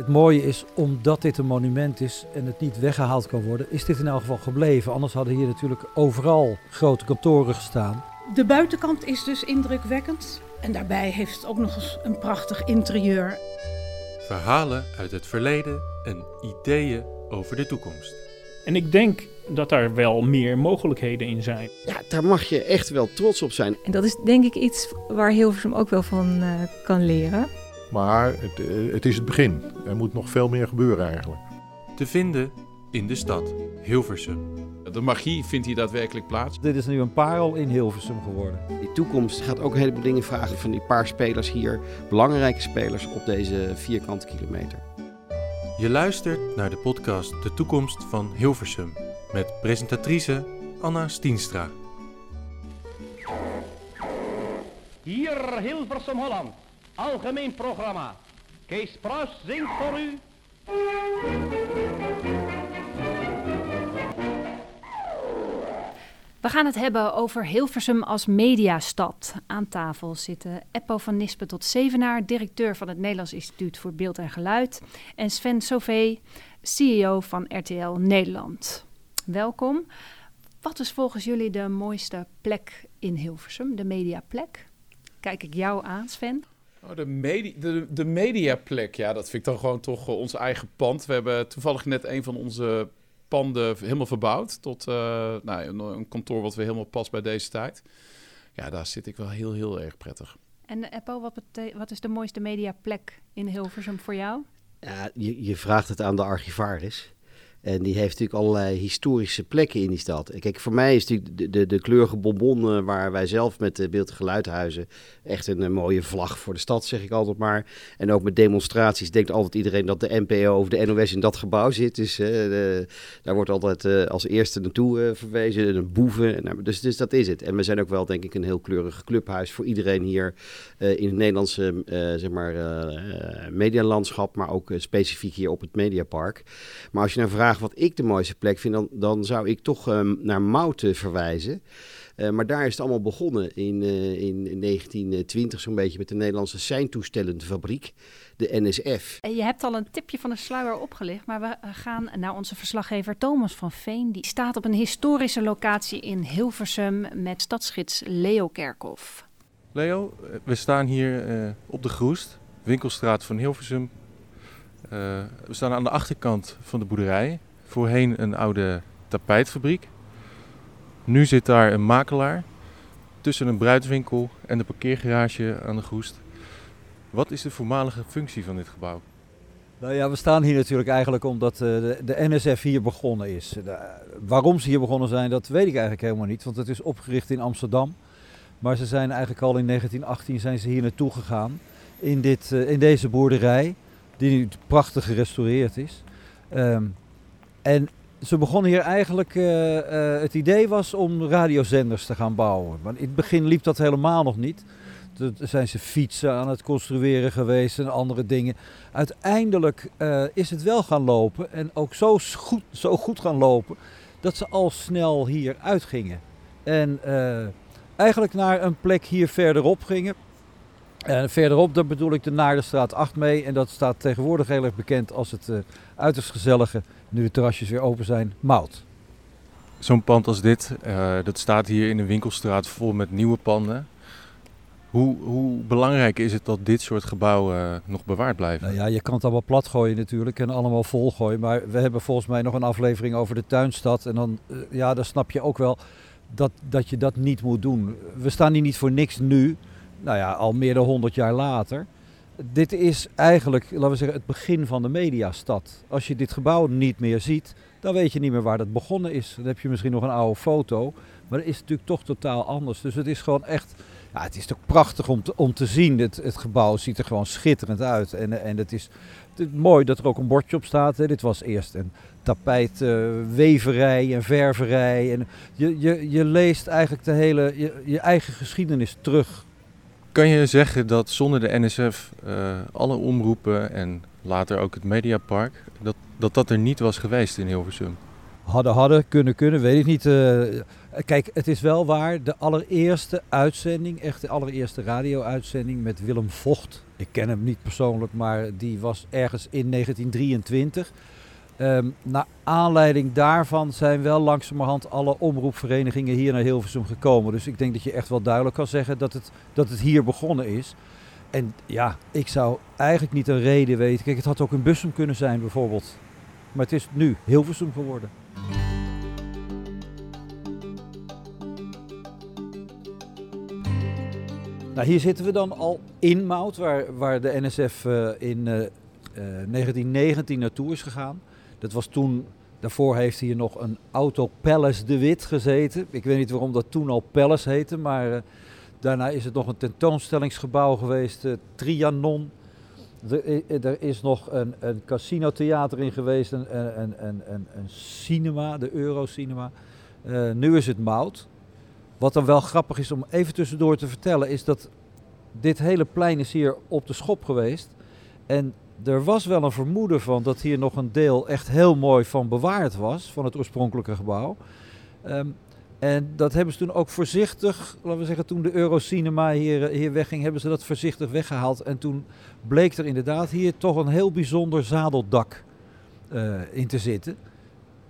Het mooie is, omdat dit een monument is en het niet weggehaald kan worden, is dit in elk geval gebleven. Anders hadden hier natuurlijk overal grote kantoren gestaan. De buitenkant is dus indrukwekkend. En daarbij heeft het ook nog eens een prachtig interieur. Verhalen uit het verleden en ideeën over de toekomst. En ik denk dat daar wel meer mogelijkheden in zijn. Ja, daar mag je echt wel trots op zijn. En dat is denk ik iets waar Hilversum ook wel van uh, kan leren. Maar het, uh, het is het begin. Er moet nog veel meer gebeuren eigenlijk. Te vinden in de stad Hilversum. De magie vindt hier daadwerkelijk plaats. Dit is nu een parel in Hilversum geworden. Die toekomst gaat ook een heleboel dingen vragen van die paar spelers hier. Belangrijke spelers op deze vierkante kilometer. Je luistert naar de podcast De Toekomst van Hilversum. Met presentatrice Anna Stienstra. Hier Hilversum Holland. Algemeen programma. Kees Pruis zingt voor u. We gaan het hebben over Hilversum als mediastad. Aan tafel zitten Eppo van Nispen tot Zevenaar, directeur van het Nederlands Instituut voor Beeld en Geluid. En Sven Sauvé, CEO van RTL Nederland. Welkom. Wat is volgens jullie de mooiste plek in Hilversum, de mediaplek? Kijk ik jou aan, Sven? Oh, de, media, de, de mediaplek, ja, dat vind ik dan gewoon toch uh, ons eigen pand. We hebben toevallig net een van onze panden helemaal verbouwd tot uh, nou, een, een, kantoor wat weer helemaal past bij deze tijd. Ja, daar zit ik wel heel, heel erg prettig. En Eppo, wat, wat is de mooiste mediaplek in Hilversum voor jou? Ja, je, je vraagt het aan de archivaris. En die heeft natuurlijk allerlei historische plekken in die stad. Kijk, voor mij is natuurlijk de, de, de kleurige bonbon uh, waar wij zelf met de beeld- en geluidhuizen echt een, een, mooie vlag voor de stad, zeg ik altijd maar. En ook met demonstraties denkt altijd iedereen dat de NPO of de NOS in dat gebouw zit. Dus de, daar wordt altijd als eerste naartoe verwezen, een boeven. Nou, dus, dus dat is het. En we zijn ook wel, denk ik, een heel kleurig clubhuis voor iedereen hier in het Nederlandse, zeg maar, medialandschap, maar ook specifiek hier op het Mediapark. Maar als je nou vraagt wat ik de mooiste plek vind, dan, dan zou ik toch um, naar Mouten verwijzen. Uh, maar daar is het allemaal begonnen in, uh, in 1920 zo'n beetje met de Nederlandse seintoestellenfabriek, de NSF. Je hebt al een tipje van de sluier opgelicht, maar we gaan naar onze verslaggever Thomas van Veen. Die staat op een historische locatie in Hilversum met stadsgids Leo Kerkhoff. Leo, we staan hier uh, op de Groest, winkelstraat van Hilversum. Uh, we staan aan de achterkant van de boerderij. Voorheen een oude tapijtfabriek. Nu zit daar een makelaar tussen een bruidswinkel en de parkeergarage aan de Groest. Wat is de voormalige functie van dit gebouw? Nou ja, we staan hier natuurlijk eigenlijk omdat uh, de, NSF hier begonnen is. Waarom ze hier begonnen zijn, dat weet ik eigenlijk helemaal niet. Want het is opgericht in Amsterdam. Maar ze zijn eigenlijk al in 1918 zijn ze hier naartoe gegaan. In, dit, uh, in deze boerderij die nu prachtig gerestaureerd is. Um, en ze begonnen hier eigenlijk, uh, uh, het idee was om radiozenders te gaan bouwen. Maar in het begin liep dat helemaal nog niet. Toen zijn ze fietsen aan het construeren geweest en andere dingen. Uiteindelijk uh, is het wel gaan lopen en ook zo goed, zo goed gaan lopen dat ze al snel hier uitgingen. En eigenlijk naar een plek hier verderop gingen. En verderop, daar bedoel ik de Naardenstraat 8 mee. En dat staat tegenwoordig heel erg bekend als het uh, uiterst gezellige, nu de terrasjes weer open zijn, Mout. Zo'n pand als dit, uh, dat staat hier in een winkelstraat vol met nieuwe panden. Hoe, hoe belangrijk is het dat dit soort gebouwen uh, nog bewaard blijven? Nou ja, je kan het allemaal plat gooien natuurlijk en allemaal vol gooien. Maar we hebben volgens mij nog een aflevering over de tuinstad. En dan, ja, dan snap je ook wel dat, dat je dat niet moet doen. We staan hier niet voor niks nu nou ja, al meer dan 100 jaar later. Dit is eigenlijk, laten we zeggen, het begin van de mediastad. Als je dit gebouw niet meer ziet, dan weet je niet meer waar dat begonnen is. Dan heb je misschien nog een oude foto, maar dat is natuurlijk toch totaal anders. Dus het is gewoon echt, ja, het is toch prachtig om te, om te zien. Het, het gebouw ziet er gewoon schitterend uit. En, en het is, het mooi dat er ook een bordje op staat. Hè. Dit was eerst een tapijtweverij uh, en ververij. En je, je, je leest eigenlijk de hele, je, je eigen geschiedenis terug kan je zeggen dat zonder de NSF uh, alle omroepen en later ook het Mediapark, dat, dat dat er niet was geweest in Hilversum? hadden, hadden kunnen, kunnen, weet ik niet. Uh, kijk, het is wel waar, de allereerste uitzending, echt de allereerste radio-uitzending met Willem Vocht. Ik ken hem niet persoonlijk, maar die was ergens in 1923. Um, naar aanleiding daarvan zijn wel langzamerhand alle omroepverenigingen hier naar Hilversum gekomen. Dus ik denk dat je echt wel duidelijk kan zeggen dat het, dat het hier begonnen is. En ja, ik zou eigenlijk niet een reden weten. Kijk, het had ook een Bussum kunnen zijn bijvoorbeeld. Maar het is nu Hilversum geworden. Nou, hier zitten we dan al in Mout, waar, waar de NSF eh, in uh, uh, 1919 naartoe is gegaan. Dat was toen, daarvoor heeft hier nog een Auto Palace de Wit gezeten. Ik weet niet waarom dat toen al Palace heette, maar uh, daarna is het nog een tentoonstellingsgebouw geweest, Trianon. Er, er, is nog een, een casinotheater in geweest, een, een, een, een cinema, de Eurocinema. Uh, nu is het Mout. Wat dan wel grappig is om even tussendoor te vertellen, is dat dit hele plein is hier op de schop geweest. En er was wel een vermoeden van dat hier nog een deel echt heel mooi van bewaard was, van het oorspronkelijke gebouw. Um, en dat hebben ze toen ook voorzichtig, laten we zeggen, toen de Eurocinema hier, hier wegging, hebben ze dat voorzichtig weggehaald. En toen bleek er inderdaad hier toch een heel bijzonder zadeldak uh, in te zitten.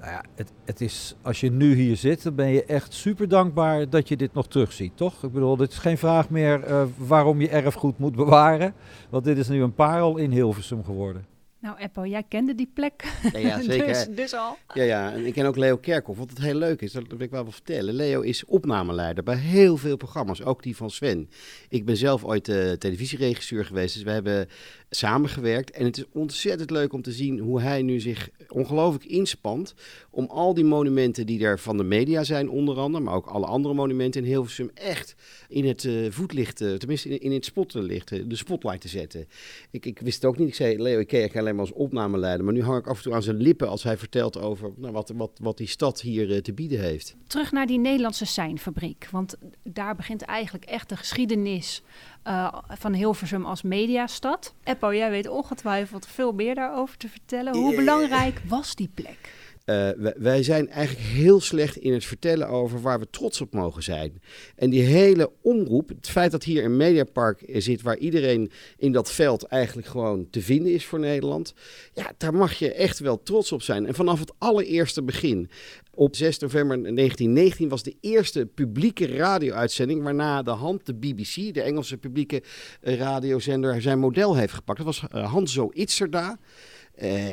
Nou ja, het, het is, als je nu hier zit, dan ben je echt super dankbaar dat je dit nog terugziet, toch? Ik bedoel, dit is geen vraag meer uh, waarom je erfgoed moet bewaren. Want dit is nu een parel in Hilversum geworden. Nou, Eppo, jij kende die plek. Ja, ja zeker. dus, dus, al. Ja, ja, en ik ken ook Leo Kerkhoff. Wat het heel leuk is, dat wil ik wel wel vertellen. Leo is opnameleider bij heel veel programma's, ook die van Sven. Ik ben zelf ooit uh, televisieregisseur geweest, dus we hebben samengewerkt. En het is ontzettend leuk om te zien hoe hij nu zich ongelooflijk inspant om al die monumenten die er van de media zijn, onder andere, maar ook alle andere monumenten in Hilversum, echt in het uh, voetlicht, uh, tenminste in, in het spotlicht, de spotlight te zetten. Ik, ik wist het ook niet. Ik zei, Leo, ik ken alleen maar als opnameleider, maar nu hang ik af en toe aan zijn lippen als hij vertelt over nou, wat, wat, wat die stad hier te bieden heeft. Terug naar die Nederlandse seinfabriek, want daar begint eigenlijk echt de geschiedenis uh, van Hilversum als mediastad. Eppo, jij weet ongetwijfeld veel meer daarover te vertellen. Hoe belangrijk was die plek? Uh, wij zijn eigenlijk heel slecht in het vertellen over waar we trots op mogen zijn. En die hele omroep, het feit dat hier een mediapark zit waar iedereen in dat veld eigenlijk gewoon te vinden is voor Nederland. Ja, daar mag je echt wel trots op zijn. En vanaf het allereerste begin, op 6 november 1919 was de eerste publieke radio-uitzending waarna de hand de BBC, de Engelse publieke eh, radiozender, zijn model heeft gepakt. Dat was uh, Hanzo Itzerda.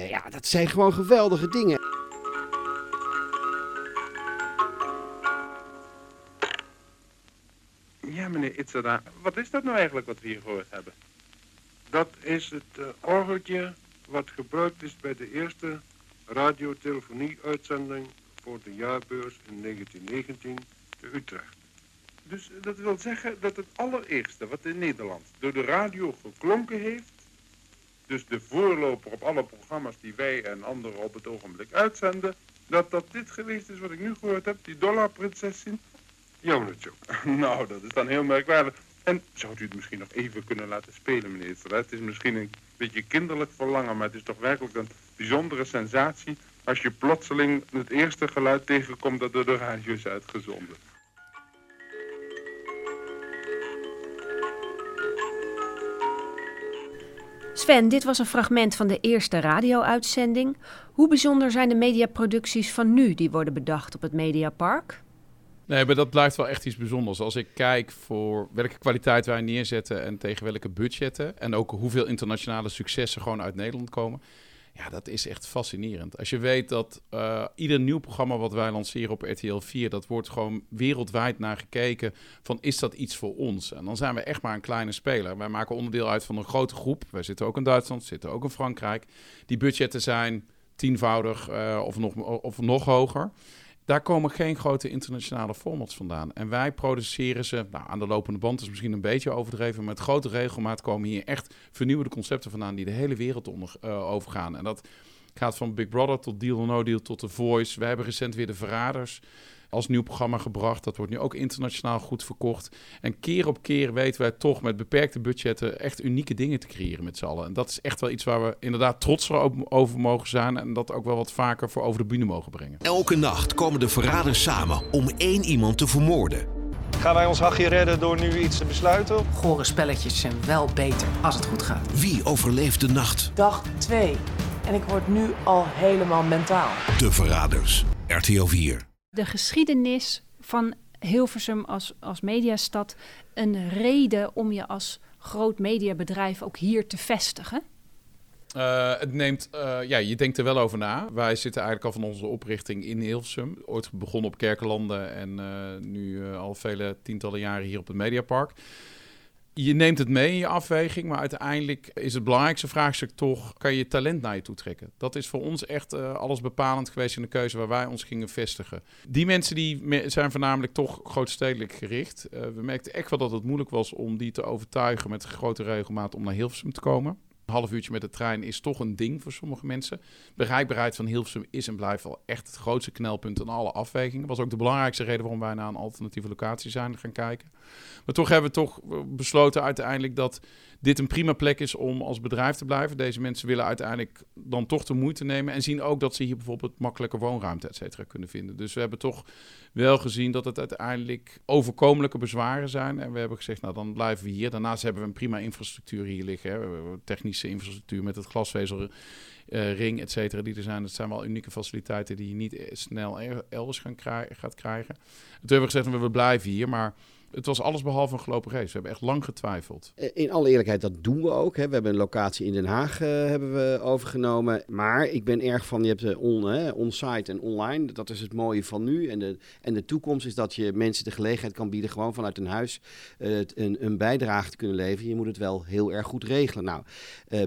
Ja, dat zijn gewoon geweldige dingen. Meneer wat is dat nou eigenlijk wat we hier gehoord hebben? Dat is het uh, orgeltje wat gebruikt is bij de eerste radiotelefonie-uitzending voor de jaarbeurs in 1919 te Utrecht. Dus dat wil zeggen dat het allereerste wat in Nederland door de radio geklonken heeft, dus de voorloper op alle programma's die wij en anderen op het ogenblik uitzenden, dat dat dit geweest is wat ik nu gehoord heb, die dollarprinsesin. Ook. nou, dat is dan heel merkwaardig. En zou u het misschien nog even kunnen laten spelen, meneer Het is misschien een beetje kinderlijk verlangen, maar het is toch werkelijk een bijzondere sensatie als je plotseling het eerste geluid tegenkomt dat door de radio is uitgezonden. Sven, dit was een fragment van de eerste radio-uitzending. Hoe bijzonder zijn de mediaproducties van nu die worden bedacht op het Mediapark? Nee, maar dat blijft wel echt iets bijzonders. Als ik kijk voor welke kwaliteit wij neerzetten en tegen welke budgetten. En ook hoeveel internationale successen gewoon uit Nederland komen. Ja, dat is echt fascinerend. Als je weet dat uh, ieder nieuw programma wat wij lanceren op RTL 4, dat wordt gewoon wereldwijd naar gekeken van is dat iets voor ons? En dan zijn we echt maar een kleine speler. Wij maken onderdeel uit van een grote groep. Wij zitten ook in Duitsland, zitten ook in Frankrijk. Die budgetten zijn tienvoudig uh, of, nog, of nog hoger. Daar komen geen grote internationale formats vandaan. En wij produceren ze, nou, aan de lopende band is misschien een beetje overdreven, maar met grote regelmaat komen hier echt vernieuwde concepten vandaan die de hele wereld onder, uh, overgaan. En dat gaat van Big Brother tot Deal or No Deal tot The Voice. We hebben recent weer de Verraders als nieuw programma gebracht. Dat wordt nu ook internationaal goed verkocht. En keer op keer weten wij toch met beperkte budgetten echt unieke dingen te creëren met z'n allen. En dat is echt wel iets waar we inderdaad trots over mogen zijn. En dat ook wel wat vaker voor over de bühne mogen brengen. Elke nacht komen de verraders samen om één iemand te vermoorden. Gaan wij ons hachje redden door nu iets te besluiten? Gore spelletjes zijn wel beter als het goed gaat. Wie overleeft de nacht? Dag 2. En ik word nu al helemaal mentaal. De Verraders. RTO 4. De geschiedenis van Hilversum als, als mediastad een reden om je als groot mediabedrijf ook hier te vestigen? Uh, het neemt, uh, ja, je denkt er wel over na. Wij zitten eigenlijk al van onze oprichting in Hilversum. Ooit begonnen op Kerkenlanden en uh, nu al vele tientallen jaren hier op het Mediapark. Je neemt het mee in je afweging, maar uiteindelijk is het belangrijkste vraagstuk toch: kan je talent naar je toe trekken? Dat is voor ons echt alles bepalend geweest in de keuze waar wij ons gingen vestigen. Die mensen die zijn voornamelijk toch grootstedelijk gericht. we merkten echt wel dat het moeilijk was om die te overtuigen met grote regelmaat om naar Hilversum te komen. Een half uurtje met de trein is toch een ding voor sommige mensen. Bereikbaarheid van Hilversum is en blijft wel echt het grootste knelpunt in alle afwegingen. was ook de belangrijkste reden waarom wij naar een alternatieve locatie zijn gaan kijken. Maar toch hebben we toch besloten uiteindelijk dat dit een prima plek is om als bedrijf te blijven. Deze mensen willen uiteindelijk dan toch de moeite nemen en zien ook dat ze hier bijvoorbeeld makkelijke woonruimte, et cetera, kunnen vinden. Dus we hebben toch wel gezien dat het uiteindelijk overkomelijke bezwaren zijn. En we hebben gezegd, nou dan blijven we hier. Daarnaast hebben we een prima infrastructuur hier liggen. Hè. We hebben technische infrastructuur met het glasvezel. Uh, ring, et cetera, die er zijn. Dat zijn wel unieke faciliteiten die je niet snel elders gaan gaat krijgen. Toen hebben we gezegd, we blijven hier, maar het was alles behalve een gelopen race. We hebben echt lang getwijfeld. Eh, in alle eerlijkheid, dat doen we ook. Hè. We hebben een locatie in Den Haag uh, hebben we overgenomen. Maar ik ben erg van, je hebt uh, on, on-site en online. Dat is het mooie van nu. En de, en de toekomst is dat je mensen de gelegenheid kan bieden... gewoon vanuit een huis een, een, bijdrage te kunnen leveren. Je moet het wel heel erg goed regelen. Nou,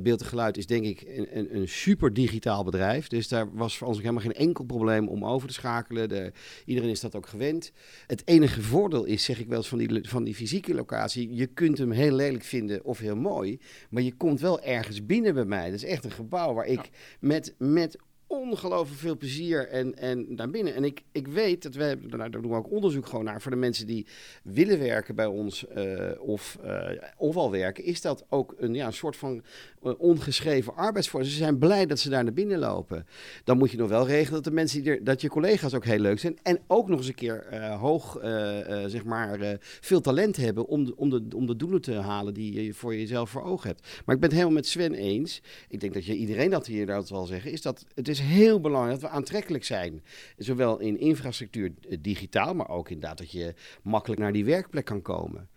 Beeld en Geluid is denk ik een, een, een, super digitaal bedrijf. Dus daar was voor ons ook helemaal geen enkel probleem om over te schakelen. De, iedereen is dat ook gewend. Het enige voordeel is, zeg ik wel van die, van die fysieke locatie. Je kunt hem heel lelijk vinden of heel mooi. Maar je komt wel ergens binnen bij mij. Dat is echt een gebouw waar ik met, met ongelooflijk veel plezier en, en naar binnen. En ik, ik weet dat we, nou, daar doen we ook onderzoek gewoon naar, voor de mensen die willen werken bij ons uh, of, uh, of al werken, is dat ook een, ja, een soort van uh, ongeschreven arbeidsvorm. Ze zijn blij dat ze daar naar binnen lopen. Dan moet je nog wel regelen dat de mensen die er, dat je collega's ook heel leuk zijn en ook nog eens een keer hoog, zeg maar, veel talent hebben om de, om, de, om de doelen te halen die je voor jezelf voor ogen hebt. Maar ik ben het helemaal met Sven eens. Ik denk dat je iedereen dat hier dat wel zeggen, is dat het is heel belangrijk dat we aantrekkelijk zijn. Zowel in infrastructuur eh, digitaal, maar ook inderdaad dat je makkelijk naar die werkplek kan komen.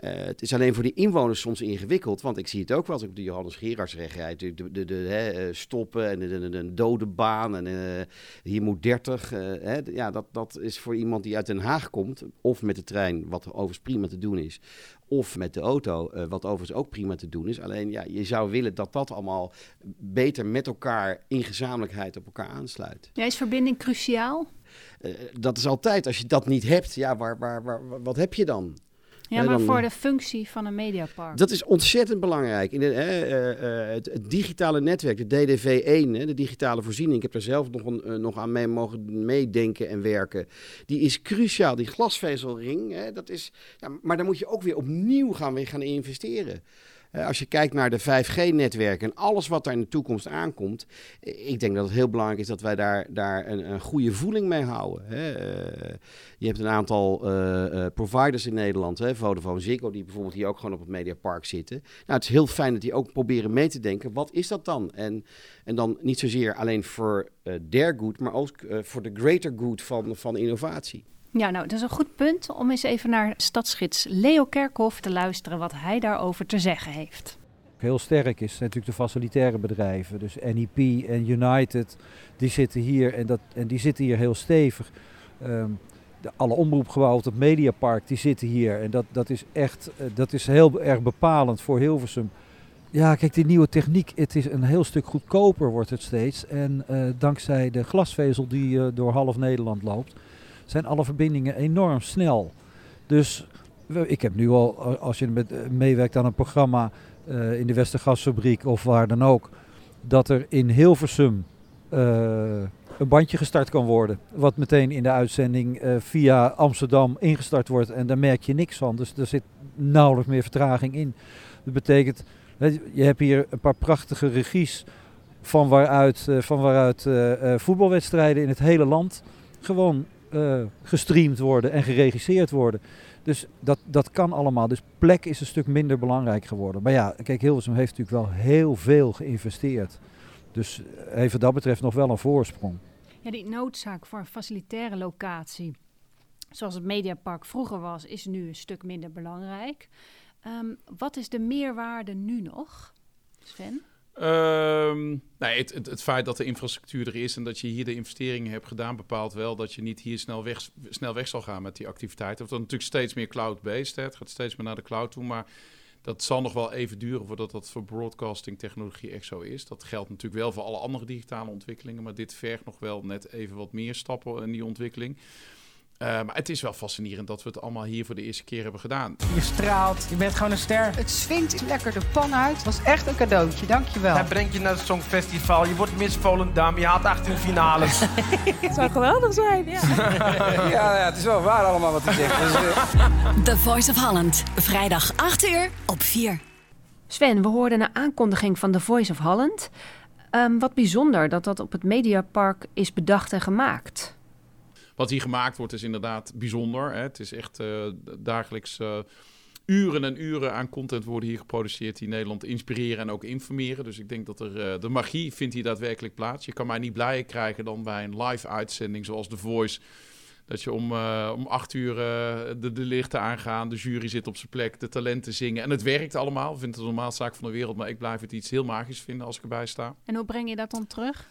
Uh, het is alleen voor die inwoners soms ingewikkeld, want ik zie het ook wel als ik op de Johannes Gerardsweg rijd. De, de, de, de hè, eh, stoppen en de, dode baan en uh, hier moet 30. Uh, hè, ja, dat, dat is voor iemand die uit Den Haag komt, of met de trein, wat overigens prima te doen is, of met de auto, wat overigens ook prima te doen is. Alleen ja, je zou willen dat dat allemaal beter met elkaar in gezamenlijkheid op elkaar aansluit. Ja, is verbinding cruciaal? dat is altijd, als je dat niet hebt, ja, waar, waar, waar, wat heb je dan? Ja, maar voor de functie van een mediapark. Dat is ontzettend belangrijk. In de, uh, uh, het, digitale netwerk, de DDV1, hè, de digitale voorziening, ik heb er zelf nog, een, uh, nog aan mee mogen meedenken en werken. Die is cruciaal. Die glasvezelring, hè, dat is. Ja, maar daar moet je ook weer opnieuw gaan, weer gaan investeren. Eh, als je kijkt naar de 5G-netwerken en alles wat daar in de toekomst aankomt, eh, ik denk dat het heel belangrijk is dat wij daar, daar een, een goede voeling mee houden. Hè. Uh, je hebt een aantal uh, providers in Nederland, hè, Vodafone, Ziggo, die bijvoorbeeld hier ook gewoon op het Mediapark zitten. Nou, het is heel fijn dat die ook proberen mee te denken, wat is dat dan? En, en dan niet zozeer alleen voor their good, maar ook voor de greater good van, van innovatie. Ja, nou, dat is een goed punt om eens even naar stadsgids Leo Kerkhoff te luisteren wat hij daarover te zeggen heeft. Heel sterk is natuurlijk de facilitaire bedrijven, dus NEP en United, die zitten hier en, dat, en die zitten hier heel stevig. Um, de, alle omroepgebouwen op het Mediapark, die zitten hier en dat, dat is echt, uh, dat is heel erg bepalend voor Hilversum. Ja, kijk, die nieuwe techniek, het is een heel stuk goedkoper wordt het steeds. En uh, dankzij de glasvezel die uh, door half Nederland loopt, zijn alle verbindingen enorm snel. Dus ik heb nu al, als je eh, meewerkt aan een programma uh, in de Westergasfabriek of waar dan ook, dat er in Hilversum een bandje gestart kan worden. Wat meteen in de uitzending via Amsterdam ingestart wordt. En daar merk je niks van. Dus er zit nauwelijks meer vertraging in. Dat betekent, je hebt hier een paar prachtige regies van waaruit, van waaruit voetbalwedstrijden in het hele land gewoon gestreamd worden en geregisseerd worden. Dus dat, dat kan allemaal. Dus plek is een stuk minder belangrijk geworden. Maar ja, kijk, Hilversum heeft natuurlijk wel heel veel geïnvesteerd. Dus heeft wat dat betreft nog wel een voorsprong. Ja, die noodzaak voor een facilitaire locatie, zoals het Mediapark vroeger was, is nu een stuk minder belangrijk. Um, wat is de meerwaarde nu nog, Sven? Um, nee, het, het, feit dat de infrastructuur er is en dat je hier de investeringen hebt gedaan, bepaalt wel dat je niet hier snel weg, snel weg zal gaan met die activiteiten. Het wordt natuurlijk steeds meer cloud-based. Het gaat steeds meer naar de cloud toe. Maar dat zal nog wel even duren voordat dat voor broadcasting technologie echt zo is. Dat geldt natuurlijk wel voor alle andere digitale ontwikkelingen. Maar dit vergt nog wel net even wat meer stappen in die ontwikkeling. Uh, maar het is wel fascinerend dat we het allemaal hier voor de eerste keer hebben gedaan. Je straalt, je bent gewoon een ster. Het swingt lekker de pan uit. Het was echt een cadeautje, dankjewel. Hij brengt je naar het Songfestival, je wordt Miss Volendam, je haalt 18 finales. het zou geweldig zijn, ja. ja, ja, het is wel waar allemaal wat hij zegt. Dus, uh... The Voice of Holland, vrijdag 8 uur op 4. Sven, we hoorden een aankondiging van The Voice of Holland. Um, wat bijzonder dat dat op het Mediapark is bedacht en gemaakt. Wat hier gemaakt wordt is inderdaad bijzonder. Hè. Het is echt uh, dagelijks uh, uren en uren aan content worden hier geproduceerd die Nederland inspireren en ook informeren. Dus ik denk dat er uh, de magie vindt hier daadwerkelijk plaats. Je kan mij niet blijer krijgen dan bij een live uitzending zoals The Voice. Dat je om, uh, om acht uur uh, de, de lichten aangaan, de jury zit op zijn plek, de talenten zingen. En het werkt allemaal. Ik vind het een normaal zaak van de wereld, maar ik blijf het iets heel magisch vinden als ik erbij sta. En hoe breng je dat dan terug?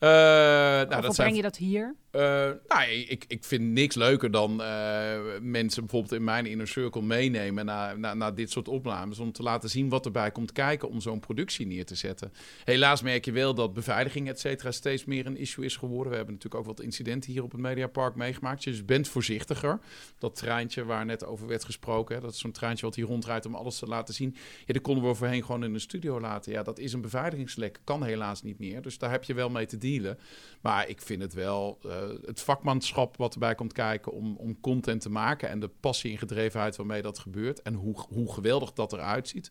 Nou, of dat breng je dat hier? Uh, nou, ik, ik vind niks leuker dan uh, mensen bijvoorbeeld in mijn inner circle meenemen naar, naar, naar, dit soort opnames. Om te laten zien wat erbij komt kijken om zo'n productie neer te zetten. Helaas merk je wel dat beveiliging et cetera steeds meer een issue is geworden. We hebben natuurlijk ook wat incidenten hier op het Mediapark meegemaakt. Dus bent voorzichtiger. Dat treintje waar net over werd gesproken. Dat is zo'n treintje wat hier rondrijdt om alles te laten zien. Ja, dat konden we voorheen gewoon in de studio laten. Ja, dat is een beveiligingslek. Kan helaas niet meer. Dus daar heb je wel mee te dealen. Maar ik vind het wel... Uh, het vakmanschap wat erbij komt kijken om, om content te maken en de passie en gedrevenheid waarmee dat gebeurt en hoe, hoe geweldig dat eruit ziet.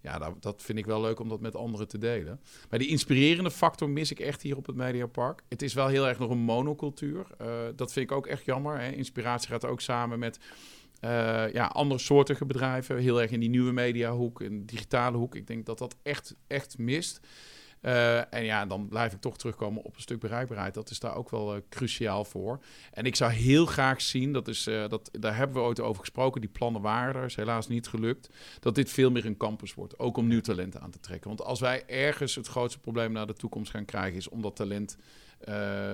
Ja, dat, dat vind ik wel leuk om dat met anderen te delen. Maar die inspirerende factor mis ik echt hier op het Mediapark. Het is wel heel erg nog een monocultuur. Uh, dat vind ik ook echt jammer. Hè. Inspiratie gaat ook samen met uh, ja, andere soortige bedrijven. Heel erg in die nieuwe mediahoek, in digitale hoek. Ik denk dat dat echt, echt mist. Uh, en ja, dan blijf ik toch terugkomen op een stuk bereikbaarheid. Dat is daar ook wel uh, cruciaal voor. En ik zou heel graag zien, dat is, uh, dat, daar hebben we ooit over gesproken, die plannen waren er, is helaas niet gelukt, dat dit veel meer een campus wordt. Ook om nieuw talent aan te trekken. Want als wij ergens het grootste probleem naar de toekomst gaan krijgen, is om dat talent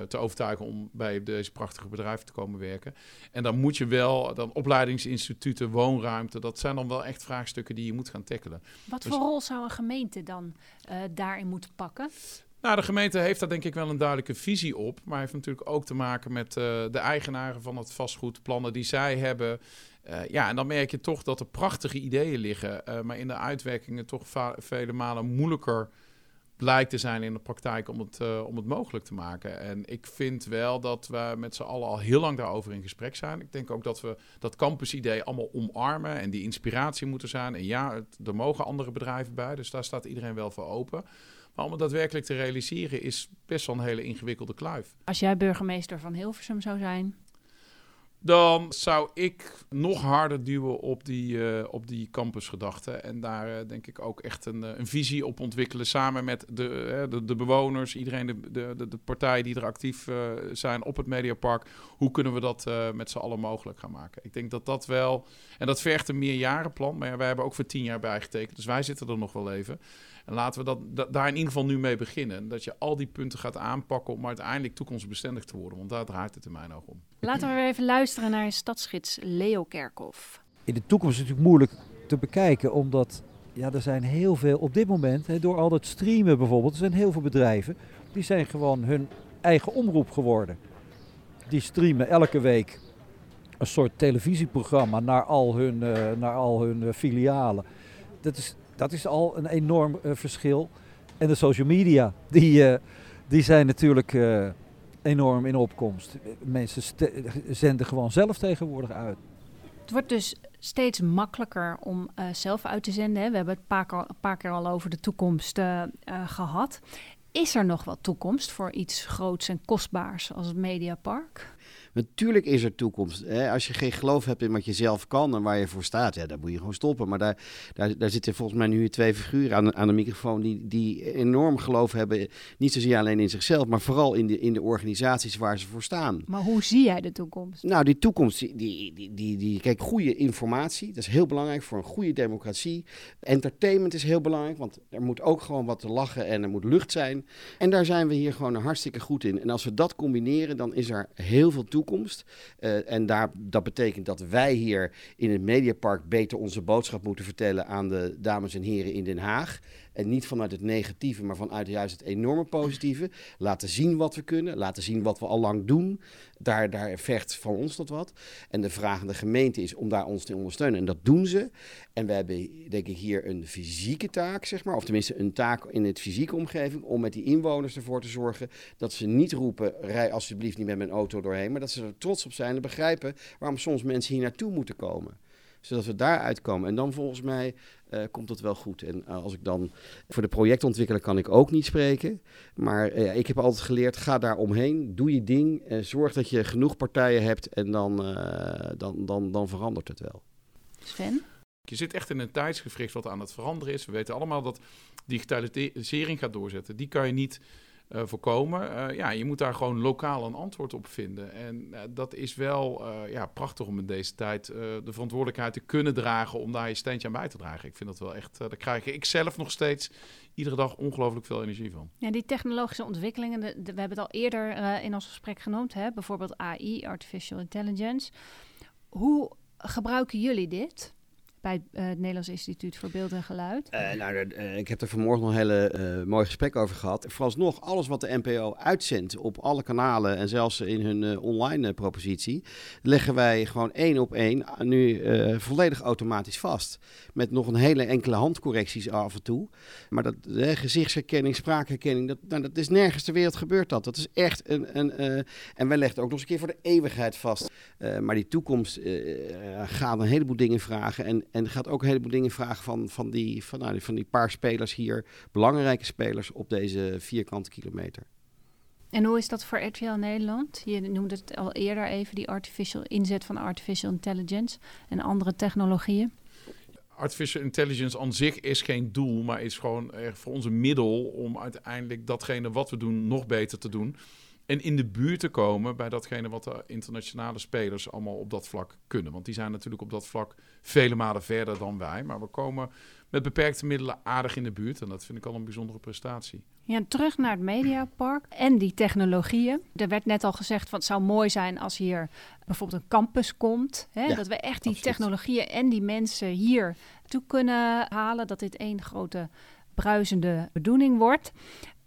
te overtuigen om bij deze prachtige bedrijven te komen werken. En dan moet je wel, dan opleidingsinstituten, woonruimte, dat zijn dan wel echt vraagstukken die je moet gaan tackelen. Wat dus, voor rol zou een gemeente dan uh, daarin moeten pakken? Nou, de gemeente heeft daar denk ik wel een duidelijke visie op. Maar heeft natuurlijk ook te maken met uh, de eigenaren van het vastgoed, plannen die zij hebben. Uh, ja, en dan merk je toch dat er prachtige ideeën liggen. Uh, maar in de uitwerkingen toch vele malen moeilijker blijkt te zijn in de praktijk om het, uh, om het mogelijk te maken. En ik vind wel dat we met z'n allen al heel lang daarover in gesprek zijn. Ik denk ook dat we dat campus-idee allemaal omarmen en die inspiratie moeten zijn. En ja, er mogen andere bedrijven bij, dus daar staat iedereen wel voor open. Maar om het daadwerkelijk te realiseren is best wel een hele ingewikkelde kluif. Als jij burgemeester van Hilversum zou zijn, dan zou ik nog harder duwen op die, uh, op die campusgedachte. En daar uh, denk ik ook echt een, een visie op ontwikkelen. Samen met de, de, de, bewoners, iedereen, de, de, de partijen die er actief zijn op het Mediapark. Hoe kunnen we dat met z'n allen mogelijk gaan maken? Ik denk dat dat wel. En dat vergt een meerjarenplan. Maar wij hebben ook voor tien jaar bijgetekend. Dus wij zitten er nog wel even. En laten we dat, dat, daar in ieder geval nu mee beginnen. Dat je al die punten gaat aanpakken om uiteindelijk toekomstbestendig te worden. Want daar draait het in mijn ogen om. Laten we weer even luisteren naar stadsgids Leo Kerkhoff. In de toekomst is het natuurlijk moeilijk te bekijken, omdat ja, er zijn heel veel op dit moment, hè, door al dat streamen bijvoorbeeld, er zijn heel veel bedrijven die zijn gewoon hun eigen omroep geworden. Die streamen elke week een soort televisieprogramma naar al hun, uh, naar al hun uh, filialen. Dat is, dat is al een enorm uh, verschil. En de social media, die, die zijn natuurlijk enorm in opkomst. Mensen zenden gewoon zelf tegenwoordig uit. Het wordt dus steeds makkelijker om zelf uit te zenden. Hè. We hebben het een paar, een paar, keer al over de toekomst gehad. Is er nog wat toekomst voor iets groots en kostbaars als het Mediapark? Natuurlijk is er toekomst. Hè? Als je geen geloof hebt in wat je zelf kan en waar je voor staat, ja, dan moet je gewoon stoppen. Maar daar, daar, daar zitten volgens mij nu twee figuren aan, aan de microfoon die, die enorm geloof hebben. Niet zozeer alleen in zichzelf, maar vooral in de, in de organisaties waar ze voor staan. Maar hoe zie jij de toekomst? Nou, die toekomst, die, die, die, die, kijk, goede informatie, dat is heel belangrijk voor een goede democratie. Entertainment is heel belangrijk, want er moet ook gewoon wat te lachen en er moet lucht zijn. En daar zijn we hier gewoon hartstikke goed in. En als we dat combineren, dan is er heel veel toekomst toekomst. Uh, en daar, dat betekent dat wij hier in het Mediapark beter onze boodschap moeten vertellen aan de dames en heren in Den Haag. En niet vanuit het negatieve, maar vanuit juist het enorme positieve. Laten zien wat we kunnen, laten zien wat we al lang doen. Daar, daar vergt van ons dat wat. En de vraag aan de gemeente is om daar ons te ondersteunen. En dat doen ze. En we hebben, denk ik, hier een fysieke taak, zeg maar. Of tenminste een taak in het fysieke omgeving. Om met die inwoners ervoor te zorgen dat ze niet roepen: rij alsjeblieft niet met mijn auto doorheen. Maar dat ze er trots op zijn en begrijpen waarom soms mensen hier naartoe moeten komen zodat we daaruit komen. En dan volgens mij uh, komt het wel goed. En uh, als ik dan voor de projectontwikkelaar kan ik ook niet spreken. Maar uh, ik heb altijd geleerd, ga daar omheen, doe je ding. zorg dat je genoeg partijen hebt en dan, dan, dan, dan verandert het wel. Sven? Je zit echt in een tijdsgevricht wat aan het veranderen is. We weten allemaal dat digitalisering gaat doorzetten. Die kan je niet uh, voorkomen. Uh, ja, je moet daar gewoon lokaal een antwoord op vinden. En uh, dat is wel ja, prachtig om in deze tijd de verantwoordelijkheid te kunnen dragen om daar je steentje aan bij te dragen. Ik vind dat wel echt, daar krijg ik zelf nog steeds iedere dag ongelooflijk veel energie van. Ja, die technologische ontwikkelingen, we hebben het al eerder in ons gesprek genoemd, hè? bijvoorbeeld AI, Artificial Intelligence. Hoe gebruiken jullie dit? Bij uh, het Nederlands Instituut voor Beeld en Geluid? Uh, nou, uh, ik heb er vanmorgen nog een hele mooi gesprek over gehad. Vooralsnog, alles wat de NPO uitzendt op alle kanalen en zelfs in hun online propositie, leggen wij gewoon één op één nu volledig automatisch vast. Met nog een hele enkele handcorrecties af en toe. Maar dat gezichtsherkenning, spraakherkenning, dat, nou, dat is nergens ter wereld gebeurd dat. Dat is echt een... een en wij leggen ook nog eens een keer voor de eeuwigheid vast. maar die toekomst gaat een heleboel dingen vragen. En, en gaat ook een heleboel dingen vragen van, van, die, van, nou, van die paar spelers hier, belangrijke spelers op deze vierkante kilometer. En hoe is dat voor RTL Nederland? Je noemde het al eerder even, die artificial inzet van artificial intelligence en andere technologieën. Artificial intelligence aan zich is geen doel, maar is gewoon voor ons een middel om uiteindelijk datgene wat we doen nog beter te doen en in de buurt te komen bij datgene wat de internationale spelers allemaal op dat vlak kunnen. Want die zijn natuurlijk op dat vlak vele malen verder dan wij. Maar we komen met beperkte middelen aardig in de buurt. En dat vind ik al een bijzondere prestatie. Ja, terug naar het Mediapark en die technologieën. Er werd net al gezegd van het zou mooi zijn als hier bijvoorbeeld een campus komt. Hè? dat we echt die technologieën en die mensen hier toe kunnen halen. Dat dit één grote bruisende bedoeling wordt.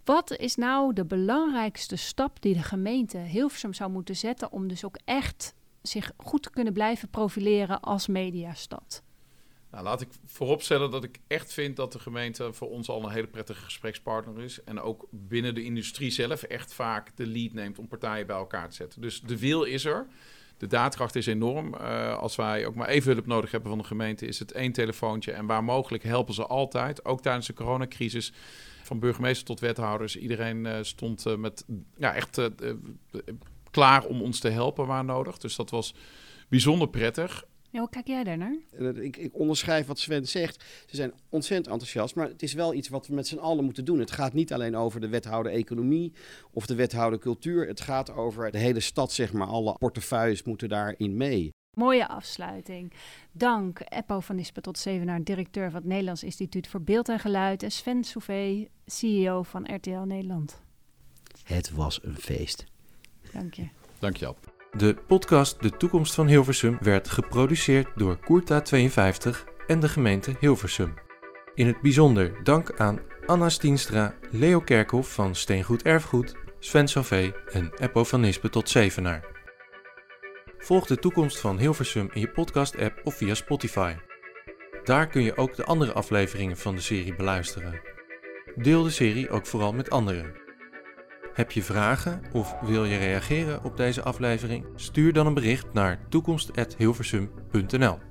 Wat is nou de belangrijkste stap die de gemeente Hilversum zou moeten zetten om dus ook echt zich goed te kunnen blijven profileren als mediastad? Nou, laat ik vooropstellen dat ik echt vind dat de gemeente voor ons al een hele prettige gesprekspartner is. En ook binnen de industrie zelf echt vaak de lead neemt om partijen bij elkaar te zetten. Dus de wil is er. De daadkracht is enorm. Uh, als wij ook maar even hulp nodig hebben van de gemeente, is het één telefoontje. En waar mogelijk helpen ze altijd, ook tijdens de coronacrisis van burgemeester tot wethouders. Iedereen uh, stond uh, met, ja, echt klaar om ons te helpen waar nodig. Dus dat was bijzonder prettig. Ja, hoe kijk jij daar naar? Ik, ik, onderschrijf wat Sven zegt. Ze zijn ontzettend enthousiast, maar het is wel iets wat we met z'n allen moeten doen. Het gaat niet alleen over de wethouder economie of de wethouder cultuur. Het gaat over de hele stad, zeg maar. Alle portefeuilles moeten daarin mee. Mooie afsluiting. Dank Eppo van Nispen tot Zevenaar, directeur van het Nederlands Instituut voor Beeld en Geluid. En Sven Souvé, CEO van RTL Nederland. Het was een feest. Dank je. Dank je, De podcast De Toekomst van Hilversum werd geproduceerd door Koerta52 en de gemeente Hilversum. In het bijzonder dank aan Anna Stienstra, Leo Kerkhoff van Steengoed Erfgoed, Sven Sauvé en Eppo van Nispen tot Zevenaar. Volg de toekomst van Hilversum in je podcast-app of via Spotify. Daar kun je ook de andere afleveringen van de serie beluisteren. Deel de serie ook vooral met anderen. Heb je vragen of wil je reageren op deze aflevering? Stuur dan een bericht naar toekomst.hilversum.nl